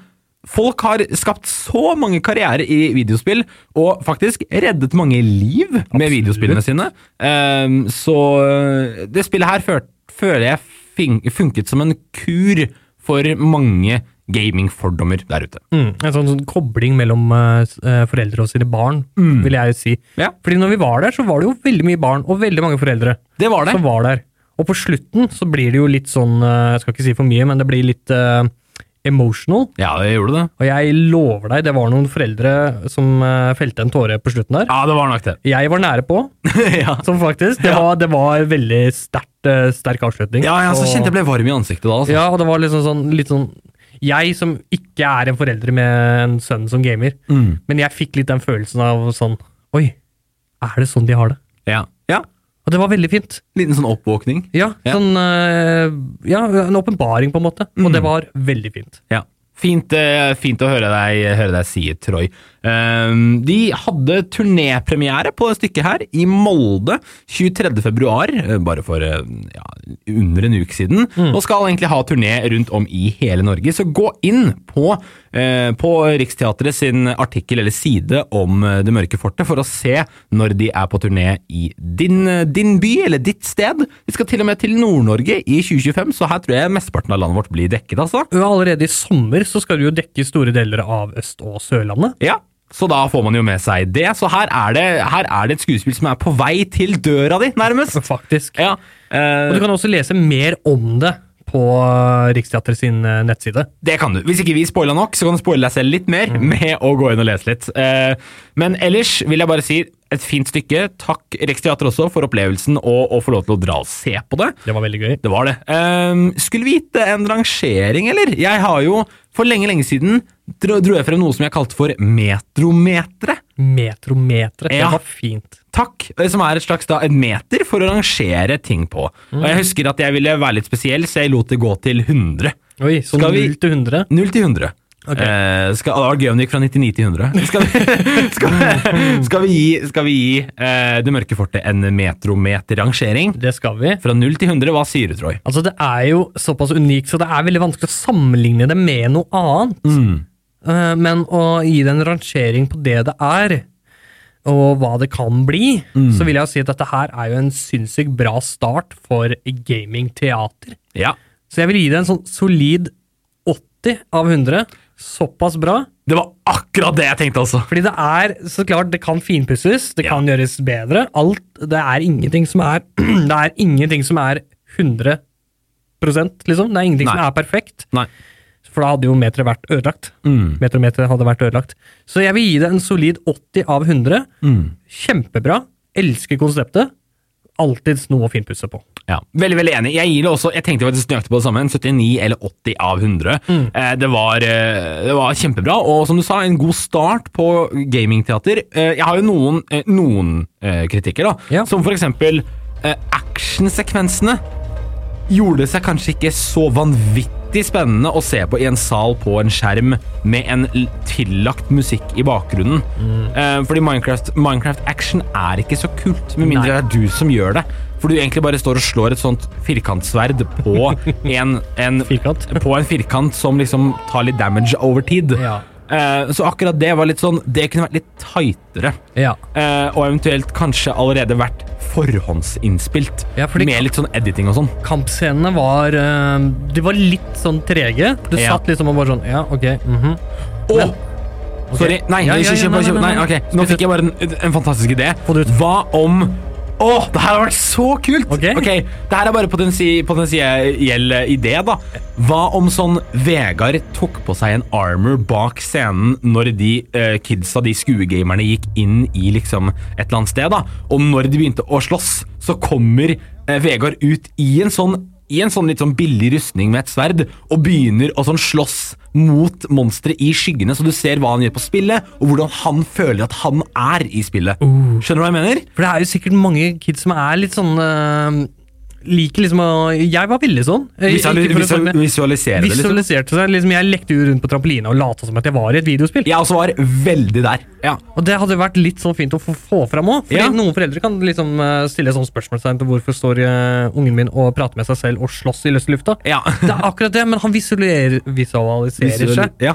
[SPEAKER 2] folk har skapt så mange karrierer i videospill, og faktisk reddet mange liv med videospillene sine. Ehm, så eh, det spillet her føler jeg funket som en kur for mange gamingfordommer der ute.
[SPEAKER 3] Mm, en sånn, sånn kobling mellom uh, foreldre og sine barn,
[SPEAKER 2] Mm.
[SPEAKER 3] vil jeg si.
[SPEAKER 2] Ja.
[SPEAKER 3] Fordi når vi var der, så var det jo veldig mye barn og veldig mange foreldre
[SPEAKER 2] Det var det.
[SPEAKER 3] som var der. Og på slutten så blir det jo litt sånn, uh, jeg skal ikke si for mye, men det blir litt uh, emotional.
[SPEAKER 2] Ja, det gjorde det.
[SPEAKER 3] Og jeg lover deg, det var noen foreldre som felte en tåre på slutten der.
[SPEAKER 2] Ja, det var nok det.
[SPEAKER 3] Jeg var nære på,
[SPEAKER 2] ja.
[SPEAKER 3] som faktisk. Det
[SPEAKER 2] Ja.
[SPEAKER 3] var, det var veldig sterkt, sterk avslutning.
[SPEAKER 2] Ja, jeg altså,
[SPEAKER 3] Og-
[SPEAKER 2] kjente jeg ble varm i ansiktet da. Altså.
[SPEAKER 3] Ja, og det var liksom sånn, litt sånn Jeg som ikke er en forelder med en sønn som gamer,
[SPEAKER 2] Mm.
[SPEAKER 3] men jeg fikk litt den følelsen av sånn Oi, er det sånn de har det?
[SPEAKER 2] Ja. ja.
[SPEAKER 3] Og det var veldig fint.
[SPEAKER 2] Liten sånn oppvåkning.
[SPEAKER 3] Ja,
[SPEAKER 2] Ja.
[SPEAKER 3] sånn eh, Ja, en åpenbaring, på en måte. Og
[SPEAKER 2] Mm.
[SPEAKER 3] det var veldig fint.
[SPEAKER 2] Ja. Fint, eh, fint å høre deg, høre deg si, Troy. Um, de hadde turnépremiere på det stykket her i Molde 23. februar, eh, bare for eh, ja, under en uke siden, og skal egentlig ha turné rundt om i hele Norge. Så gå inn på, eh, på Riksteatret sin artikkel eller side om eh, Det mørke fortet for å se når de er på turné i din, din by eller ditt sted. Vi skal til og med til Nord-Norge i 2025, så her tror jeg mesteparten av landet vårt blir dekket, altså.
[SPEAKER 3] Allerede i sommer så skal du jo dekke store deler av Øst- og Sørlandet.
[SPEAKER 2] Ja, så da får man jo med seg det. Så her er det, her er det et skuespill som er på vei til døra di, nærmest.
[SPEAKER 3] Faktisk.
[SPEAKER 2] Ja. eh,
[SPEAKER 3] Og du kan også lese mer om det på Riksteatret sin eh, nettside.
[SPEAKER 2] det kan du. Hvis ikke vi spoila nok, så kan du spoile deg selv litt mer
[SPEAKER 3] mm.
[SPEAKER 2] med å gå inn og lese litt. Eh, men ellers vil jeg bare si et fint stykke. Takk Riksteater også for opplevelsen og å få lov til å dra og se på det.
[SPEAKER 3] Det var veldig gøy.
[SPEAKER 2] Det var det. Um, skulle vi gitt en rangering, eller? Jeg har jo for lenge, lenge siden dro, dro jeg frem noe som jeg kalte for metrometre.
[SPEAKER 3] Metrometeret.
[SPEAKER 2] Ja.
[SPEAKER 3] Det var fint.
[SPEAKER 2] Takk, eh, som er et slags da, en meter for å rangere ting på. Og jeg husker at jeg ville være litt spesiell, så jeg lot det gå til 100.
[SPEAKER 3] Oi, så 0 til 100?
[SPEAKER 2] 0 til 100.
[SPEAKER 3] Ok.
[SPEAKER 2] Eh, skal, det var gøy om det gikk fra 99 til 100. Skal vi, skal, vi- skal vi gi, skal vi gi eh, Det mørke fortet en metrometerrangering?
[SPEAKER 3] Det skal vi.
[SPEAKER 2] Fra 0 til 100, hva sier du, Troy?
[SPEAKER 3] Altså, det er jo såpass unikt, så det er veldig vanskelig å sammenligne det med noe annet.
[SPEAKER 2] Mm.
[SPEAKER 3] Eh, Men å gi det en rangering på det det er, og hva det kan bli,
[SPEAKER 2] Mm.
[SPEAKER 3] så vil jeg si at dette her er jo en sinnssykt bra start for gamingteater.
[SPEAKER 2] Ja.
[SPEAKER 3] Så jeg vil gi det en sånn solid 80 av 100. Såpass bra.
[SPEAKER 2] Det var akkurat det jeg tenkte også.
[SPEAKER 3] Fordi det er, så klart, det kan finpusses, det kan gjøres bedre. Alt, det er ingenting som er, det er ingenting som er 100% liksom. Det er ingenting som er perfekt.
[SPEAKER 2] Nei.
[SPEAKER 3] For da hadde jo meteret vært ødelagt.
[SPEAKER 2] Mm.
[SPEAKER 3] Metrometeret hadde vært ødelagt. Så jeg vil gi det en solid 80 av 100.
[SPEAKER 2] Mm.
[SPEAKER 3] Kjempebra. Elsker konseptet. Alltids noe å finpusse på.
[SPEAKER 2] Ja, Veldig veldig enig. Jeg gir det også, jeg tenkte faktisk nøyaktig på det samme. En 79 eller 80 av 100.
[SPEAKER 3] Mm.
[SPEAKER 2] Eh, det, var, eh, det var kjempebra, og som du sa, en god start på gamingteater. Eh, jeg har jo noen, eh, noen eh, kritikker, da. Som for eksempel eh, actionsekvensene. Gjorde seg kanskje ikke så vanvittig spennende å se på i en sal på en skjerm med en tillagt musikk i bakgrunnen. Eh, fordi Minecraft, Minecraft action er ikke så kult, med mindre
[SPEAKER 3] Nei.
[SPEAKER 2] det er du som gjør det. For du egentlig bare står og slår et sånt firkantsverd på en, en, på en firkant som liksom tar litt damage over tid. Eh, så akkurat det var litt sånn Det kunne vært litt tightere.
[SPEAKER 3] Ja.
[SPEAKER 2] Eh, og eventuelt kanskje allerede vært forhåndsinnspilt.
[SPEAKER 3] Ja,
[SPEAKER 2] med litt sånn editing og sånn.
[SPEAKER 3] Kampscenene var eh, De var litt sånn trege. Du
[SPEAKER 2] Ja.
[SPEAKER 3] satt liksom og bare sånn Ja, ok. mhm.
[SPEAKER 2] Og Sorry. Nei,
[SPEAKER 3] Ja, ja, ja, nei, nei,
[SPEAKER 2] nei,
[SPEAKER 3] nei.
[SPEAKER 2] ok. Nå fikk jeg bare en, en fantastisk idé. Hva om Åh, det her har vært så kult! Ok, Det her er bare potensi potensiell idé, da. Hva om sånn Vegard tok på seg en armor bak scenen når de uh, kidsa, de skuegamerne, gikk inn i liksom et eller annet sted, da. Og når de begynte å slåss, så kommer uh, Vegard ut i en sånn i en sånn litt sånn billig rustning med et sverd, og begynner å sånn slåss mot monstre i skyggene, så du ser hva han gjør på spillet, og hvordan han føler at han er i spillet. Skjønner du hva jeg mener?
[SPEAKER 3] For det er jo sikkert mange kids som er litt sånn øh, Liker liksom å Jeg var veldig sånn. Eh,
[SPEAKER 2] Visuali- visual- visualisere det, liksom.
[SPEAKER 3] Seg. Liksom, jeg lekte jo rundt på trampolina og lata som at jeg var i et videospill.
[SPEAKER 2] Jeg også var veldig der. Ja.
[SPEAKER 3] Og det hadde vært litt sånn fint å få, få fram òg. Fordi
[SPEAKER 2] Ja.
[SPEAKER 3] noen foreldre kan liksom øh, stille sånn spørsmålstegn til hvorfor står øh, ungen min og prater med seg selv og slåss i løse lufta. Det er akkurat det, men han visualiserer, visualiserer
[SPEAKER 2] Visual-
[SPEAKER 3] seg
[SPEAKER 2] ja.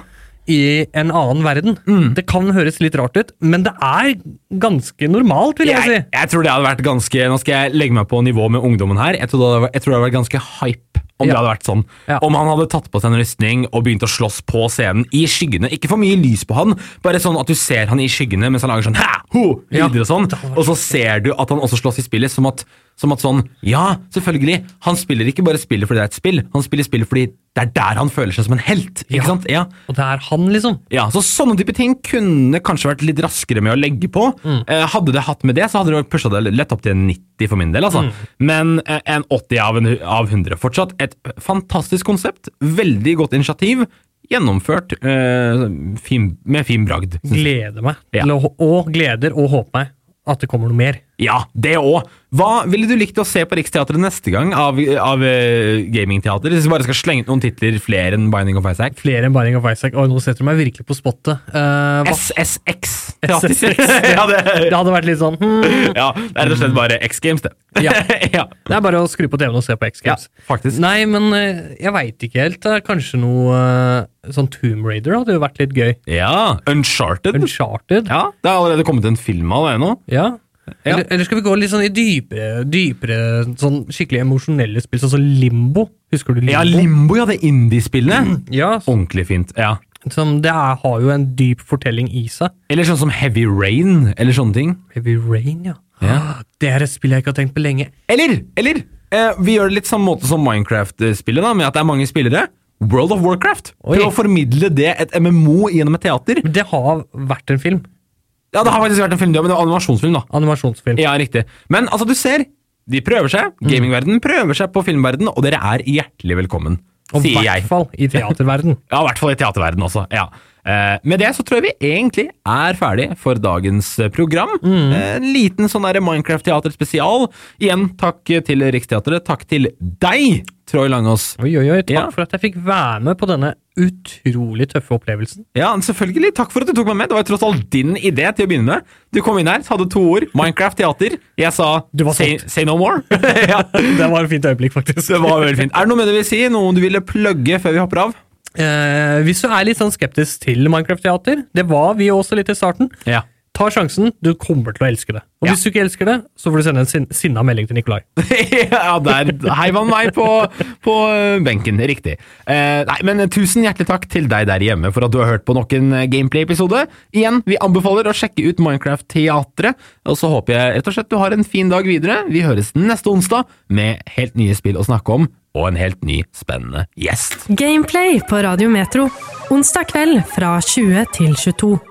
[SPEAKER 3] I en annen verden. Det kan høres litt rart ut, men det er ganske normalt, vil jeg, si.
[SPEAKER 2] Jeg, jeg tror det hadde vært ganske Nå skal jeg legge meg på nivå med ungdommen her. Jeg tror det hadde, jeg tror det hadde vært ganske hype om det hadde vært sånn. Om han hadde tatt på seg en rustning og begynt å slåss på scenen i skyggene. Ikke for mye lys på han, bare sånn at du ser han i skyggene mens han lager sånn hæ, ho, lyder og sånn. Og så ser du at han også slåss i spillet som at, som at sånn Ja, selvfølgelig. Han spiller ikke bare spillet fordi det er et spill, han spiller spillet fordi det er der han føler seg som en helt. Ikke sant? Ja.
[SPEAKER 3] Og det er han, liksom.
[SPEAKER 2] Ja, så Sånne type ting kunne kanskje vært litt raskere med å legge på. Eh, hadde det hatt med det, så hadde det pusha det lett opp til en 90 for min del. altså.
[SPEAKER 3] Mm.
[SPEAKER 2] Men eh, en 80 av, en, av 100 fortsatt. Et fantastisk konsept. Veldig godt initiativ. Gjennomført eh, fin, med fin bragd.
[SPEAKER 3] Gleder meg.
[SPEAKER 2] Ja.
[SPEAKER 3] Og gleder og håper meg at det kommer noe mer.
[SPEAKER 2] Ja, det òg. Hva ville du likt å se på Riksteatret neste gang av, av uh, gamingteater? Hvis vi bare skal slenge ut noen titler flere enn Binding of Isaac?
[SPEAKER 3] Flere enn Binding of Isaac. Og nå setter du meg virkelig på spottet. Uh,
[SPEAKER 2] SSX.
[SPEAKER 3] SSX.
[SPEAKER 2] Ja, det-
[SPEAKER 3] det hadde vært litt sånn hmm.
[SPEAKER 2] Ja, det er rett og slett bare X Games, det.
[SPEAKER 3] Ja. Det er bare å skru på TV-en og se på X Games.
[SPEAKER 2] Ja, faktisk.
[SPEAKER 3] Nei, men uh, jeg veit ikke helt. Er Kanskje noe eh, sånn Tomb Raider hadde jo vært litt gøy.
[SPEAKER 2] Ja, Uncharted.
[SPEAKER 3] Uncharted.
[SPEAKER 2] Ja, Det har allerede kommet en film av det nå.
[SPEAKER 3] Ja. Eller, eller skal vi gå litt sånn i dypere, dypere sånn skikkelig emosjonelle spill, sånn som Limbo? Husker du Limbo?
[SPEAKER 2] Ja, Limbo, ja, det indie-spillet.
[SPEAKER 3] Ja.
[SPEAKER 2] Ordentlig fint. ja.
[SPEAKER 3] Som det er, har jo en dyp fortelling i seg.
[SPEAKER 2] Eller sånn som Heavy Rain, eller sånne ting.
[SPEAKER 3] Heavy Rain, ja.
[SPEAKER 2] Ja.
[SPEAKER 3] Det er et spill jeg ikke har tenkt på lenge.
[SPEAKER 2] Eller, eller eh, vi gjør det litt samme måte som Minecraft-spillet, da, med at det er mange spillere. World of Warcraft. Prøv å formidle det, et MMO, gjennom et teater.
[SPEAKER 3] Det har vært en film.
[SPEAKER 2] Ja, det har faktisk vært en film, men det var animasjonsfilm, da.
[SPEAKER 3] Animasjonsfilm.
[SPEAKER 2] Ja, riktig. Men altså, du ser, de prøver seg. Gamingverden prøver seg på filmverden, og dere er hjertelig velkommen.
[SPEAKER 3] Og i hvert fall i teaterverden.
[SPEAKER 2] Ja, i hvert fall i teaterverden også. ja. Eh, med det så tror jeg vi egentlig er ferdig for dagens program.
[SPEAKER 3] Mm.
[SPEAKER 2] Eh, en liten sånn der Minecraft-teater spesial. Igjen takk til Riksteatret. Takk til deg, Troy Langås.
[SPEAKER 3] Oi, oi, oi, takk
[SPEAKER 2] Ja.
[SPEAKER 3] for at jeg fikk være med på denne utrolig tøffe opplevelsen.
[SPEAKER 2] Ja, selvfølgelig. Takk for at du tok meg med. Det var jo tross alt din idé til å begynne med. Du kom inn her, hadde to ord. Minecraft teater. Jeg sa say, say no more. ja.
[SPEAKER 3] Det var et fint øyeblikk, faktisk.
[SPEAKER 2] Det var veldig fint. Er det noe med det du vil si? Noe du ville plugge før vi hopper av?
[SPEAKER 3] Eh, hvis du er litt sånn skeptisk til Minecraft-teater, det var vi også litt i starten,
[SPEAKER 2] Ja.
[SPEAKER 3] Ta sjansen. Du kommer til å elske det. Og
[SPEAKER 2] Ja.
[SPEAKER 3] hvis du ikke elsker det, så får du sende en sin sinna melding til Nikolai.
[SPEAKER 2] ja, der heiv han meg på, på øh, benken. Riktig. Eh, nei, men tusen hjertelig takk til deg der hjemme for at du har hørt på nok en eh, gameplay-episode. Igjen, vi anbefaler å sjekke ut Minecraft-teatret, og så håper jeg rett og slett du har en fin dag videre. Vi høres neste onsdag med helt nye spill å snakke om, og en helt ny, spennende gjest.
[SPEAKER 1] Gameplay på Radio Metro. Onsdag kveld fra 20 til 22.